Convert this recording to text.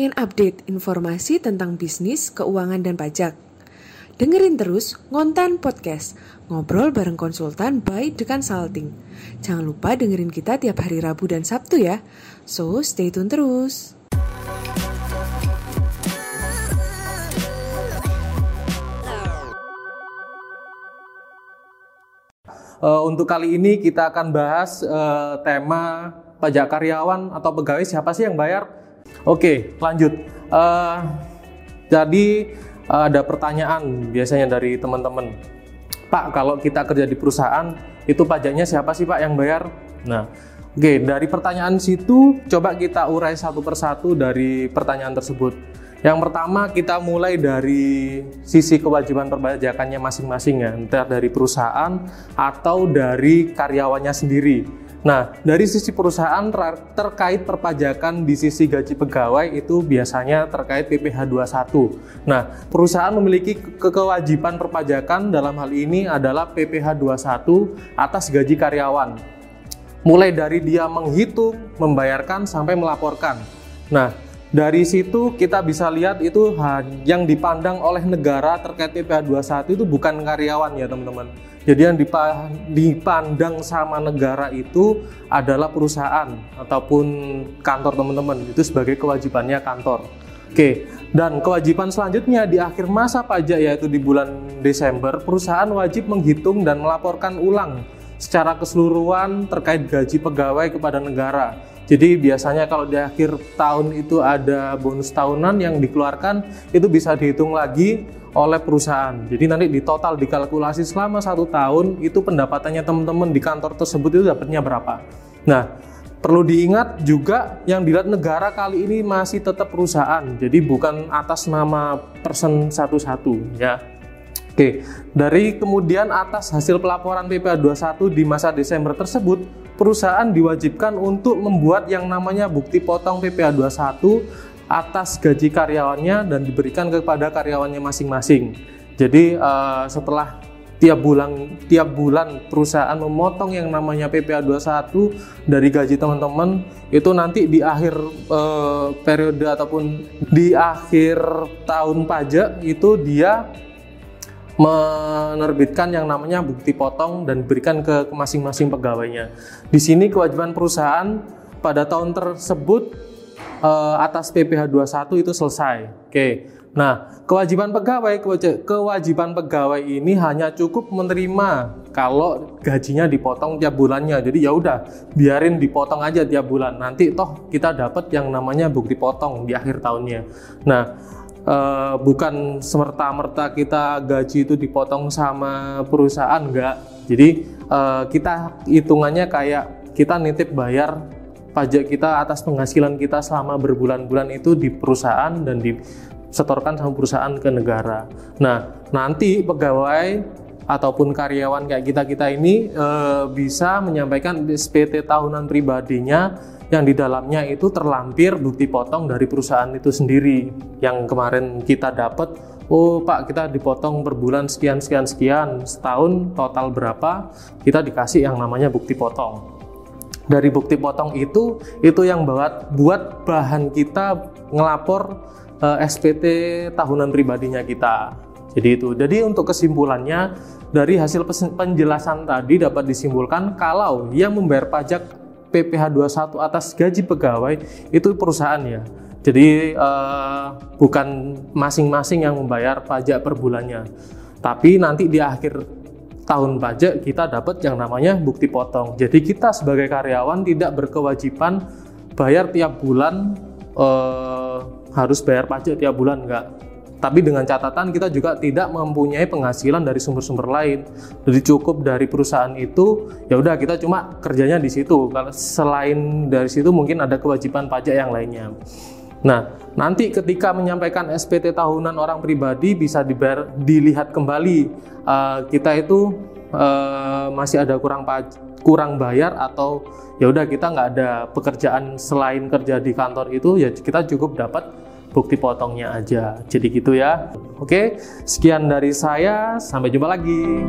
Pengen update informasi tentang bisnis, keuangan, dan pajak? Dengerin terus Ngontan Podcast, ngobrol bareng konsultan by The Consulting. Jangan lupa dengerin kita tiap hari Rabu dan Sabtu ya. So, stay tune terus. Uh, untuk kali ini kita akan bahas uh, tema pajak karyawan atau pegawai siapa sih yang bayar Oke, lanjut. Uh, jadi uh, ada pertanyaan biasanya dari teman-teman. Pak, kalau kita kerja di perusahaan, itu pajaknya siapa sih Pak yang bayar? Nah, oke okay, dari pertanyaan situ coba kita urai satu persatu dari pertanyaan tersebut. Yang pertama kita mulai dari sisi kewajiban perpajakannya masing-masing ya, entah dari perusahaan atau dari karyawannya sendiri. Nah, dari sisi perusahaan terkait perpajakan di sisi gaji pegawai itu biasanya terkait PPh 21. Nah, perusahaan memiliki kewajiban perpajakan dalam hal ini adalah PPh 21 atas gaji karyawan. Mulai dari dia menghitung, membayarkan sampai melaporkan. Nah, dari situ kita bisa lihat itu yang dipandang oleh negara terkait PPh 21 itu bukan karyawan ya, teman-teman jadi yang dipandang sama negara itu adalah perusahaan ataupun kantor teman-teman itu sebagai kewajibannya kantor. Oke, dan kewajiban selanjutnya di akhir masa pajak yaitu di bulan Desember, perusahaan wajib menghitung dan melaporkan ulang secara keseluruhan terkait gaji pegawai kepada negara. Jadi biasanya kalau di akhir tahun itu ada bonus tahunan yang dikeluarkan, itu bisa dihitung lagi oleh perusahaan. Jadi nanti di total dikalkulasi selama satu tahun itu pendapatannya teman-teman di kantor tersebut itu dapatnya berapa. Nah, perlu diingat juga yang dilihat negara kali ini masih tetap perusahaan, jadi bukan atas nama person satu-satu ya. Oke, dari kemudian atas hasil pelaporan PPh 21 di masa Desember tersebut, perusahaan diwajibkan untuk membuat yang namanya bukti potong PPh 21 atas gaji karyawannya dan diberikan kepada karyawannya masing-masing. Jadi uh, setelah tiap bulan tiap bulan perusahaan memotong yang namanya PPA 21 dari gaji teman-teman itu nanti di akhir uh, periode ataupun di akhir tahun pajak itu dia menerbitkan yang namanya bukti potong dan diberikan ke masing-masing pegawainya. Di sini kewajiban perusahaan pada tahun tersebut uh, atas PPh 21 itu selesai. Oke. Nah, kewajiban pegawai kewajiban pegawai ini hanya cukup menerima kalau gajinya dipotong tiap bulannya. Jadi ya udah, biarin dipotong aja tiap bulan. Nanti toh kita dapat yang namanya bukti potong di akhir tahunnya. Nah, uh, bukan semerta-merta kita gaji itu dipotong sama perusahaan enggak. Jadi uh, kita hitungannya kayak kita nitip bayar pajak kita atas penghasilan kita selama berbulan-bulan itu di perusahaan dan disetorkan sama perusahaan ke negara. Nah, nanti pegawai ataupun karyawan kayak kita-kita ini e, bisa menyampaikan SPT tahunan pribadinya yang di dalamnya itu terlampir bukti potong dari perusahaan itu sendiri yang kemarin kita dapat oh pak kita dipotong per bulan sekian sekian sekian setahun total berapa kita dikasih yang namanya bukti potong dari bukti potong itu itu yang buat buat bahan kita ngelapor eh, SPT tahunan pribadinya kita. Jadi itu. Jadi untuk kesimpulannya dari hasil penjelasan tadi dapat disimpulkan kalau yang membayar pajak PPh 21 atas gaji pegawai itu perusahaan ya. Jadi uh, bukan masing-masing yang membayar pajak per bulannya. Tapi nanti di akhir tahun pajak kita dapat yang namanya bukti potong. Jadi kita sebagai karyawan tidak berkewajiban bayar tiap bulan eh, harus bayar pajak tiap bulan enggak. Tapi dengan catatan kita juga tidak mempunyai penghasilan dari sumber-sumber lain. Jadi cukup dari perusahaan itu, ya udah kita cuma kerjanya di situ. Kalau selain dari situ mungkin ada kewajiban pajak yang lainnya. Nah, nanti ketika menyampaikan SPT tahunan orang pribadi bisa dibayar, dilihat kembali uh, kita itu uh, masih ada kurang kurang bayar atau ya udah kita nggak ada pekerjaan selain kerja di kantor itu ya kita cukup dapat bukti potongnya aja. Jadi gitu ya. Oke sekian dari saya. Sampai jumpa lagi